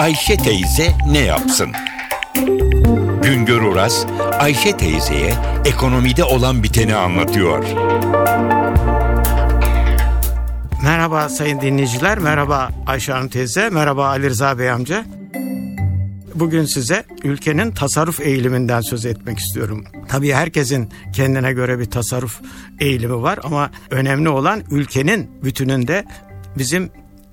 Ayşe teyze ne yapsın? Güngör Oras, Ayşe teyzeye ekonomide olan biteni anlatıyor. Merhaba sayın dinleyiciler, merhaba Ayşe Hanım teyze, merhaba Ali Rıza Bey amca. Bugün size ülkenin tasarruf eğiliminden söz etmek istiyorum. Tabii herkesin kendine göre bir tasarruf eğilimi var ama önemli olan ülkenin bütününde bizim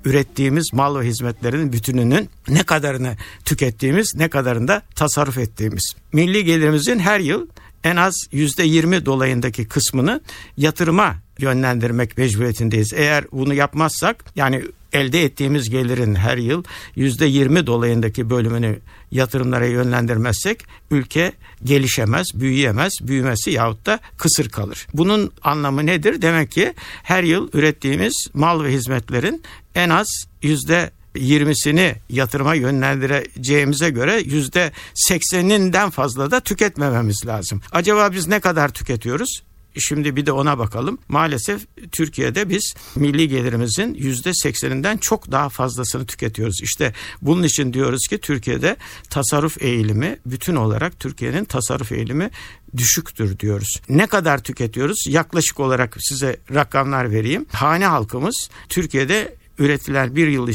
ürettiğimiz mal ve hizmetlerin bütününün ne kadarını tükettiğimiz, ne kadarını da tasarruf ettiğimiz. Milli gelirimizin her yıl en az yüzde yirmi dolayındaki kısmını yatırıma yönlendirmek mecburiyetindeyiz. Eğer bunu yapmazsak yani elde ettiğimiz gelirin her yıl yüzde yirmi dolayındaki bölümünü yatırımlara yönlendirmezsek ülke gelişemez, büyüyemez, büyümesi yahut da kısır kalır. Bunun anlamı nedir? Demek ki her yıl ürettiğimiz mal ve hizmetlerin en az yüzde 20'sini yatırıma yönlendireceğimize göre yüzde 80'inden fazla da tüketmememiz lazım. Acaba biz ne kadar tüketiyoruz? Şimdi bir de ona bakalım. Maalesef Türkiye'de biz milli gelirimizin yüzde sekseninden çok daha fazlasını tüketiyoruz. İşte bunun için diyoruz ki Türkiye'de tasarruf eğilimi bütün olarak Türkiye'nin tasarruf eğilimi düşüktür diyoruz. Ne kadar tüketiyoruz? Yaklaşık olarak size rakamlar vereyim. Hane halkımız Türkiye'de üretilen bir yıl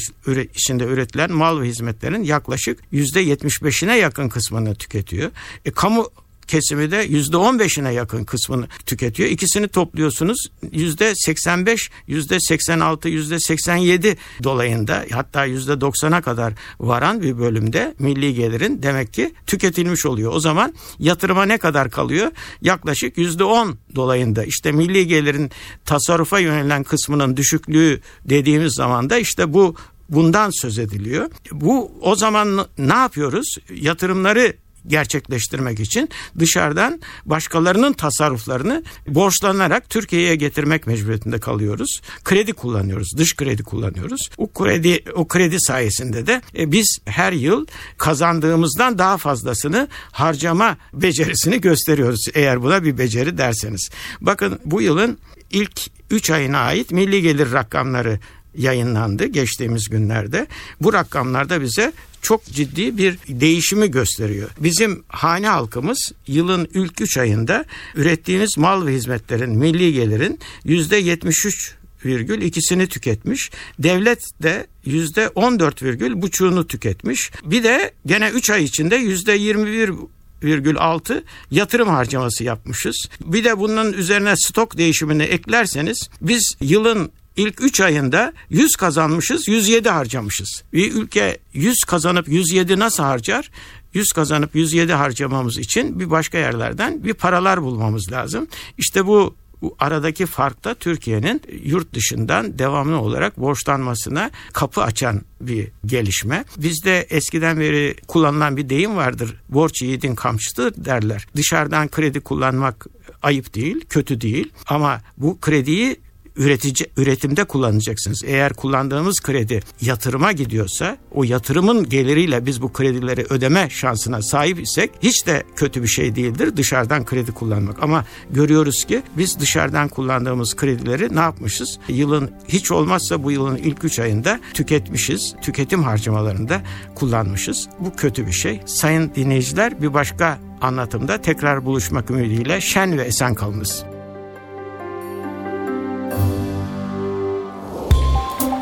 içinde üretilen mal ve hizmetlerin yaklaşık yüzde 75'ine yakın kısmını tüketiyor. E, kamu kesimi de yüzde on beşine yakın kısmını tüketiyor. İkisini topluyorsunuz yüzde seksen beş, yüzde seksen altı, yüzde seksen yedi dolayında hatta yüzde doksana kadar varan bir bölümde milli gelirin demek ki tüketilmiş oluyor. O zaman yatırıma ne kadar kalıyor? Yaklaşık yüzde on dolayında işte milli gelirin tasarrufa yönelen kısmının düşüklüğü dediğimiz zaman da işte bu bundan söz ediliyor. Bu o zaman ne yapıyoruz? Yatırımları gerçekleştirmek için dışarıdan başkalarının tasarruflarını borçlanarak Türkiye'ye getirmek mecburiyetinde kalıyoruz. Kredi kullanıyoruz, dış kredi kullanıyoruz. O kredi o kredi sayesinde de e, biz her yıl kazandığımızdan daha fazlasını harcama becerisini gösteriyoruz. Eğer buna bir beceri derseniz. Bakın bu yılın ilk 3 ayına ait milli gelir rakamları yayınlandı geçtiğimiz günlerde. Bu rakamlarda bize çok ciddi bir değişimi gösteriyor. Bizim hane halkımız yılın ilk 3 ayında ürettiğimiz mal ve hizmetlerin milli gelirin yüzde 73 virgül ikisini tüketmiş. Devlet de yüzde 14 virgül buçuğunu tüketmiş. Bir de gene 3 ay içinde yüzde 21 virgül altı yatırım harcaması yapmışız. Bir de bunun üzerine stok değişimini eklerseniz biz yılın ilk 3 ayında 100 kazanmışız 107 harcamışız. Bir ülke 100 kazanıp 107 nasıl harcar? 100 kazanıp 107 harcamamız için bir başka yerlerden bir paralar bulmamız lazım. İşte bu bu aradaki fark da Türkiye'nin yurt dışından devamlı olarak borçlanmasına kapı açan bir gelişme. Bizde eskiden beri kullanılan bir deyim vardır. Borç yiğidin kamçısı derler. Dışarıdan kredi kullanmak ayıp değil, kötü değil ama bu krediyi üretici üretimde kullanacaksınız. Eğer kullandığımız kredi yatırıma gidiyorsa o yatırımın geliriyle biz bu kredileri ödeme şansına sahip isek hiç de kötü bir şey değildir dışarıdan kredi kullanmak. Ama görüyoruz ki biz dışarıdan kullandığımız kredileri ne yapmışız? Yılın hiç olmazsa bu yılın ilk 3 ayında tüketmişiz. Tüketim harcamalarında kullanmışız. Bu kötü bir şey. Sayın dinleyiciler bir başka anlatımda tekrar buluşmak ümidiyle şen ve esen kalınız.